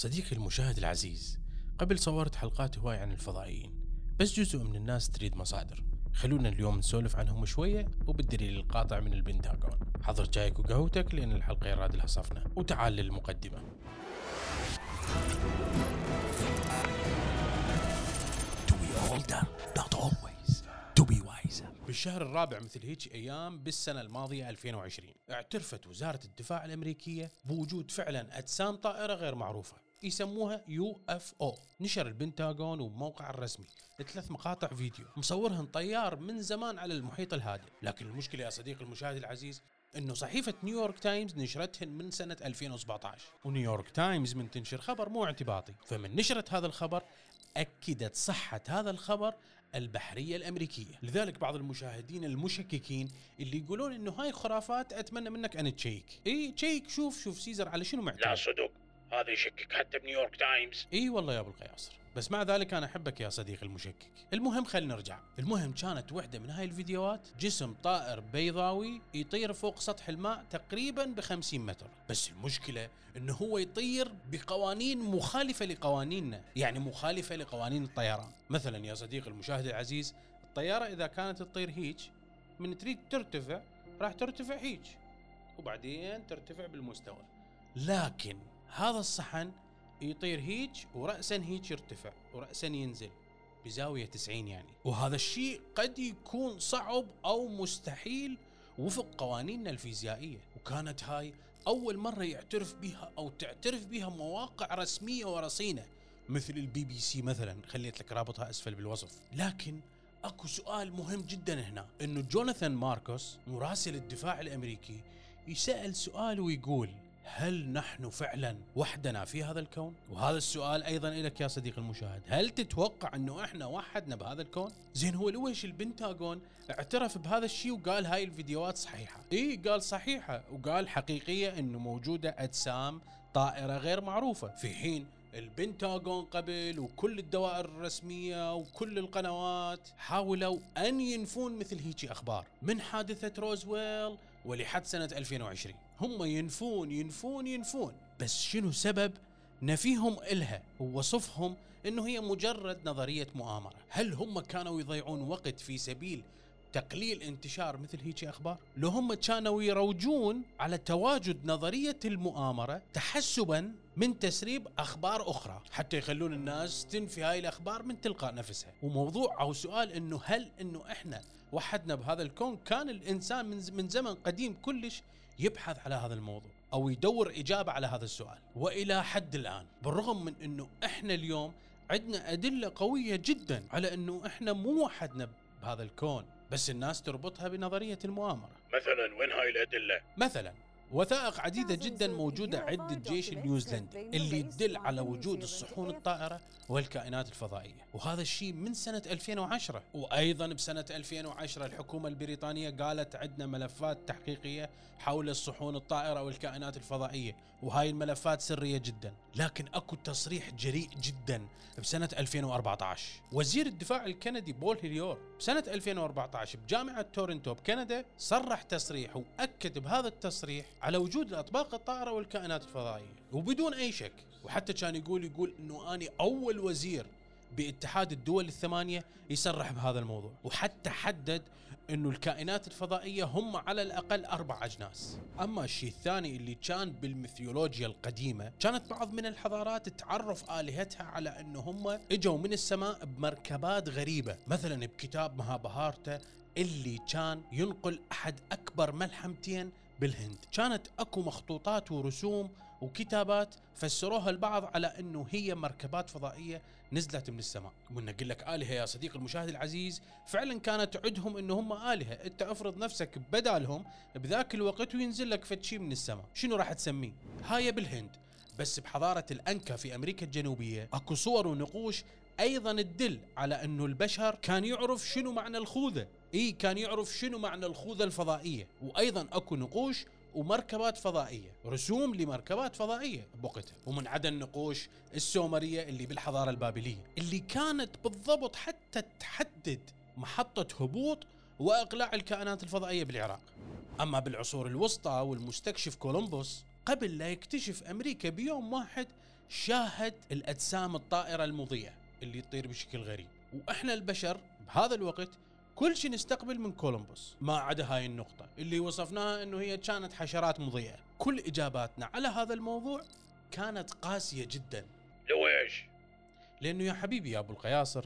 صديقي المشاهد العزيز قبل صورت حلقات هواي عن الفضائيين بس جزء من الناس تريد مصادر. خلونا اليوم نسولف عنهم شوية وبالدليل القاطع من البنتاغون. حضر جايك وقهوتك لأن الحلقة يراد لها صفنة. وتعال للمقدمة. To be older, not always. To be wiser. بالشهر الرابع مثل هيك أيام بالسنة الماضية 2020 اعترفت وزارة الدفاع الأمريكية بوجود فعلا أجسام طائرة غير معروفة. يسموها UFO. نشر البنتاغون وموقعه الرسمي ثلاث مقاطع فيديو. مصورهن طيار من زمان على المحيط الهادئ. لكن المشكلة يا صديقي المشاهد العزيز إنه صحيفة نيويورك تايمز نشرتهن من سنة 2017 ونيويورك تايمز من تنشر خبر مو اعتباطي. فمن نشرت هذا الخبر أكدت صحة هذا الخبر البحرية الأمريكية. لذلك بعض المشاهدين المشككين اللي يقولون إنه هاي خرافات أتمنى منك أن تشيك. إي تشيك شوف شوف سيزر على شنو معتمد لا صدق. هذا يشكك. حتى بنيويورك تايمز. إي والله يا أبو القياصر. بس مع ذلك أنا أحبك يا صديقي المشكك. المهم خلينا نرجع. المهم كانت وحدة من هاي الفيديوهات جسم طائر بيضاوي يطير فوق سطح الماء تقريبا ب 50 متر. بس المشكلة إنه هو يطير بقوانين مخالفة لقوانيننا. يعني مخالفة لقوانين الطيران. مثلا يا صديقي المشاهد العزيز الطيارة إذا كانت تطير هيج من تريد ترتفع راح ترتفع هيج وبعدين ترتفع بالمستوى. لكن هذا الصحن يطير هيج ورأسا هيج يرتفع ورأسا ينزل بزاوية 90 يعني. وهذا الشيء قد يكون صعب أو مستحيل وفق قوانيننا الفيزيائية. وكانت هاي أول مرة يعترف بها أو تعترف بها مواقع رسمية ورصينة مثل البي بي سي مثلا. خليت لك رابطها أسفل بالوصف. لكن أكو سؤال مهم جدا هنا إنه جوناثان ماركوس مراسل الدفاع الأمريكي يسأل سؤال ويقول هل نحن فعلا وحدنا في هذا الكون؟ وهذا السؤال أيضا لك يا صديقي المشاهد، هل تتوقع إنه إحنا وحدنا بهذا الكون؟ زين هو لويش البنتاغون اعترف بهذا الشيء وقال هاي الفيديوهات صحيحة، إي قال صحيحة وقال حقيقية إنه موجودة أجسام طائرة غير معروفة، في حين البنتاغون قبل وكل الدوائر الرسمية وكل القنوات حاولوا أن ينفون مثل هيجي أخبار من حادثة روزويل ولحد سنة 2020 هم ينفون ينفون ينفون. بس شنو سبب؟ نفيهم إلها. ووصفهم أنه هي مجرد نظرية مؤامرة. هل هم كانوا يضيعون وقت في سبيل تقليل انتشار مثل هيك أخبار؟ لو هم كانوا يروجون على تواجد نظرية المؤامرة تحسبا من تسريب أخبار أخرى حتى يخلون الناس تنفي هاي الأخبار من تلقاء نفسها. وموضوع أو سؤال إنه هل إنه إحنا وحدنا بهذا الكون كان الإنسان من من زمن قديم كلش يبحث على هذا الموضوع أو يدور إجابة على هذا السؤال. وإلى حد الآن بالرغم من إنه إحنا اليوم عندنا أدلة قوية جدا على إنه إحنا مو وحدنا بهذا الكون. بس الناس تربطها بنظرية المؤامرة. مثلا وين هاي الأدلة؟ مثلا وثائق عديدة جدا موجودة عند الجيش النيوزيلندي اللي تدل على وجود الصحون الطائرة والكائنات الفضائية. وهذا الشيء من سنة 2010 وأيضا بسنة 2010 الحكومة البريطانية قالت عندنا ملفات تحقيقية حول الصحون الطائرة والكائنات الفضائية وهاي الملفات سرية جدا لكن أكو تصريح جريء جدا بسنة 2014 وزير الدفاع الكندي بول هيليور بسنة 2014 بجامعة تورنتو بكندا صرح تصريح وأكد بهذا التصريح على وجود الأطباق الطائرة والكائنات الفضائية وبدون أي شك. وحتى كان يقول يقول أنه أنا أول وزير باتحاد الدول الثمانية يصرح بهذا الموضوع. وحتى حدد أنه الكائنات الفضائية هم على الأقل أربع أجناس. أما الشيء الثاني اللي كان بالميثولوجيا القديمة كانت بعض من الحضارات تعرف آلهتها على أنه هم إجوا من السماء بمركبات غريبة. مثلا بكتاب مهابهارتا اللي كان ينقل أحد أكبر ملحمتين بالهند. كانت أكو مخطوطات ورسوم وكتابات فسروها البعض على أنه هي مركبات فضائية نزلت من السماء. ونقول لك آلهة يا صديق المشاهد العزيز فعلا كانت عدهم أنه هم آلهة. أنت أفرض نفسك بدالهم بذاك الوقت وينزل لك فتشي من السماء. شنو راح تسميه هاي بالهند. بس بحضارة الأنكا في أمريكا الجنوبية أكو صور ونقوش أيضا تدل على إنه البشر كان يعرف شنو معنى الخوذة. إي كان يعرف شنو معنى الخوذة الفضائية وأيضا أكو نقوش ومركبات فضائية رسوم لمركبات فضائية بوقتها ومن عدا النقوش السومرية اللي بالحضارة البابلية اللي كانت بالضبط حتى تحدد محطة هبوط وأقلاع الكائنات الفضائية بالعراق. أما بالعصور الوسطى والمستكشف كولومبوس قبل لا يكتشف أمريكا بيوم واحد شاهد الأجسام الطائرة المضيئة اللي تطير بشكل غريب. وإحنا البشر بهذا الوقت كل شيء نستقبل من كولومبوس. ما عدا هاي النقطة اللي وصفناها إنه هي كانت حشرات مضيئة. كل إجاباتنا على هذا الموضوع كانت قاسية جدا. لو إيش؟ لأنه يا حبيبي يا أبو القياصر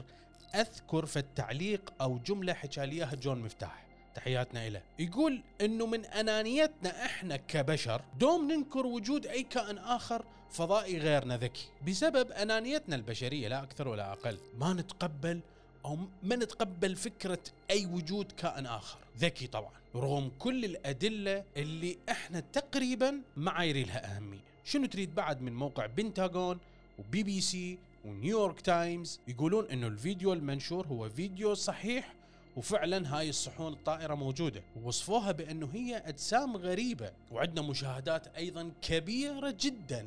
أذكر في التعليق أو جملة حكى اياها جون مفتاح. تحياتنا له يقول إنه من أنانيتنا إحنا كبشر دوم ننكر وجود أي كائن آخر فضائي غيرنا ذكي. بسبب أنانيتنا البشرية لا أكثر ولا أقل. ما نتقبل أو ما نتقبل فكرة أي وجود كائن آخر. ذكي طبعا. رغم كل الأدلة اللي إحنا تقريبا ما عايرين لها أهمية. شنو تريد بعد من موقع بنتاغون وبي بي سي ونيويورك تايمز يقولون إنه الفيديو المنشور هو فيديو صحيح وفعلا هاي الصحون الطائرة موجودة. ووصفوها بأنه هي أجسام غريبة وعندنا مشاهدات أيضا كبيرة جدا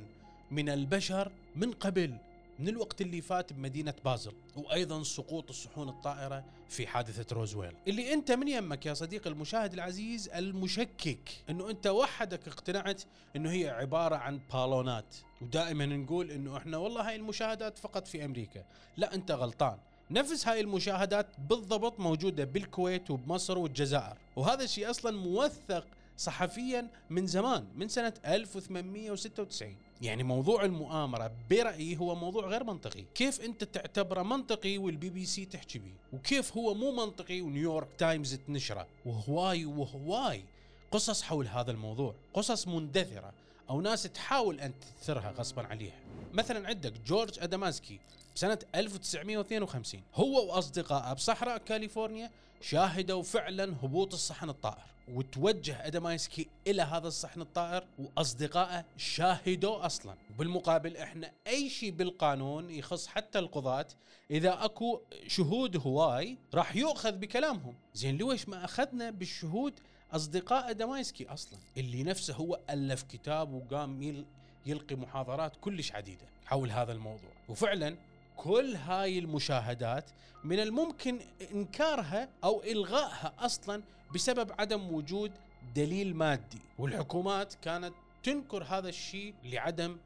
من البشر من قبل. من الوقت اللي فات بمدينة بازل وأيضا سقوط الصحون الطائرة في حادثة روزويل. اللي أنت من يمك يا صديقي المشاهد العزيز المشكك أنه أنت وحدك اقتنعت أنه هي عبارة عن بالونات. ودائما نقول أنه إحنا والله هاي المشاهدات فقط في أمريكا. لا أنت غلطان. نفس هاي المشاهدات بالضبط موجودة بالكويت وبمصر والجزائر. وهذا الشيء أصلا موثق صحفيا من زمان من سنة 1896 يعني موضوع المؤامرة برأيي هو موضوع غير منطقي. كيف أنت تعتبره منطقي والبي بي سي تحكي به وكيف هو مو منطقي ونيويورك تايمز تنشره؟ وهواي وهواي قصص حول هذا الموضوع قصص مندثرة أو ناس تحاول أن تدثرها غصبا عليها. مثلا عندك جورج أداماسكي بسنة 1952 هو وأصدقائه بصحراء كاليفورنيا شاهدوا فعلا هبوط الصحن الطائر وتوجه أداماسكي إلى هذا الصحن الطائر وأصدقائه شاهدوا أصلا. بالمقابل إحنا أي شيء بالقانون يخص حتى القضاة إذا أكو شهود هواي راح يؤخذ بكلامهم. زين ليش ما أخذنا بالشهود أصدقاء ادمايسكي أصلا؟ اللي نفسه هو ألف كتاب وقام يل يلقي محاضرات كلش عديدة حول هذا الموضوع. وفعلا كل هاي المشاهدات من الممكن إنكارها أو إلغائها أصلا بسبب عدم وجود دليل مادي. والحكومات كانت تنكر هذا الشيء لعدم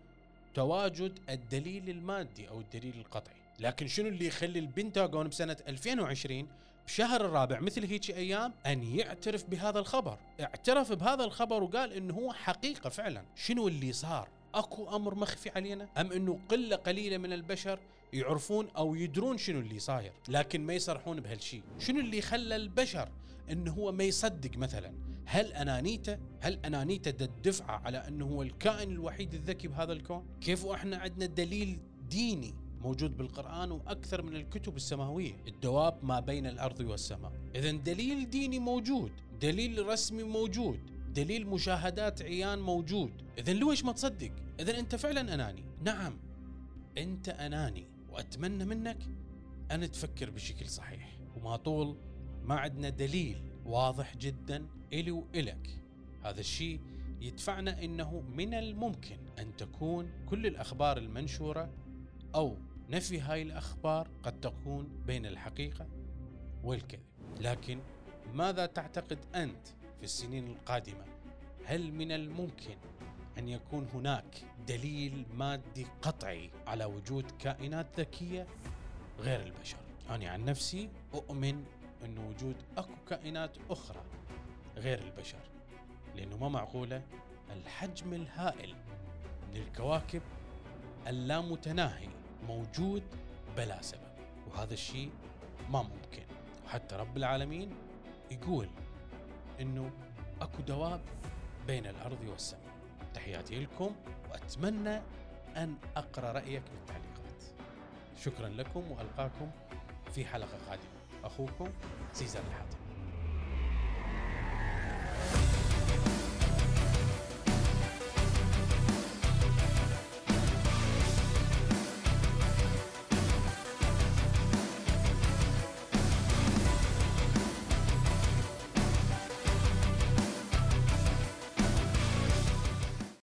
تواجد الدليل المادي أو الدليل القطعي. لكن شنو اللي يخلي البنتاغون بسنة 2020 بشهر الرابع مثل هيك أيام أن يعترف بهذا الخبر؟ اعترف بهذا الخبر وقال إنه هو حقيقة فعلا. شنو اللي صار؟ أكو أمر مخفي علينا؟ أم إنه قلة قليلة من البشر يعرفون أو يدرون شنو اللي صاير لكن ما يصرحون بهالشيء شنو اللي خلى البشر إنه هو ما يصدق مثلا؟ هل أنانيته؟ هل أنانيته الدفعه على إنه هو الكائن الوحيد الذكي بهذا الكون؟ كيف وإحنا عندنا دليل ديني موجود بالقرآن وأكثر من الكتب السماوية؟ الدواب ما بين الأرض والسماء. إذا دليل ديني موجود دليل رسمي موجود. دليل مشاهدات عيان موجود. إذا ليش ما تصدق؟ إذا أنت فعلا أناني. نعم أنت أناني وأتمنى منك أن تفكر بشكل صحيح. وما طول ما عندنا دليل واضح جدا إلي وإلك. هذا الشيء يدفعنا إنه من الممكن أن تكون كل الأخبار المنشورة أو نفي هاي الأخبار قد تكون بين الحقيقة والكذب. لكن ماذا تعتقد أنت في السنين القادمة. هل من الممكن أن يكون هناك دليل مادي قطعي على وجود كائنات ذكية غير البشر؟ أنا عن نفسي أؤمن أن وجود أكو كائنات أخرى غير البشر لأنه ما معقولة؟ الحجم الهائل من الكواكب اللامتناهي موجود بلا سبب وهذا الشيء ما ممكن. وحتى رب العالمين يقول إنه أكو دواب بين الأرض والسماء. تحياتي لكم وأتمنى أن أقرأ رأيك بالتعليقات شكرا لكم وألقاكم في حلقة قادمة. أخوكم سيزر الحاتم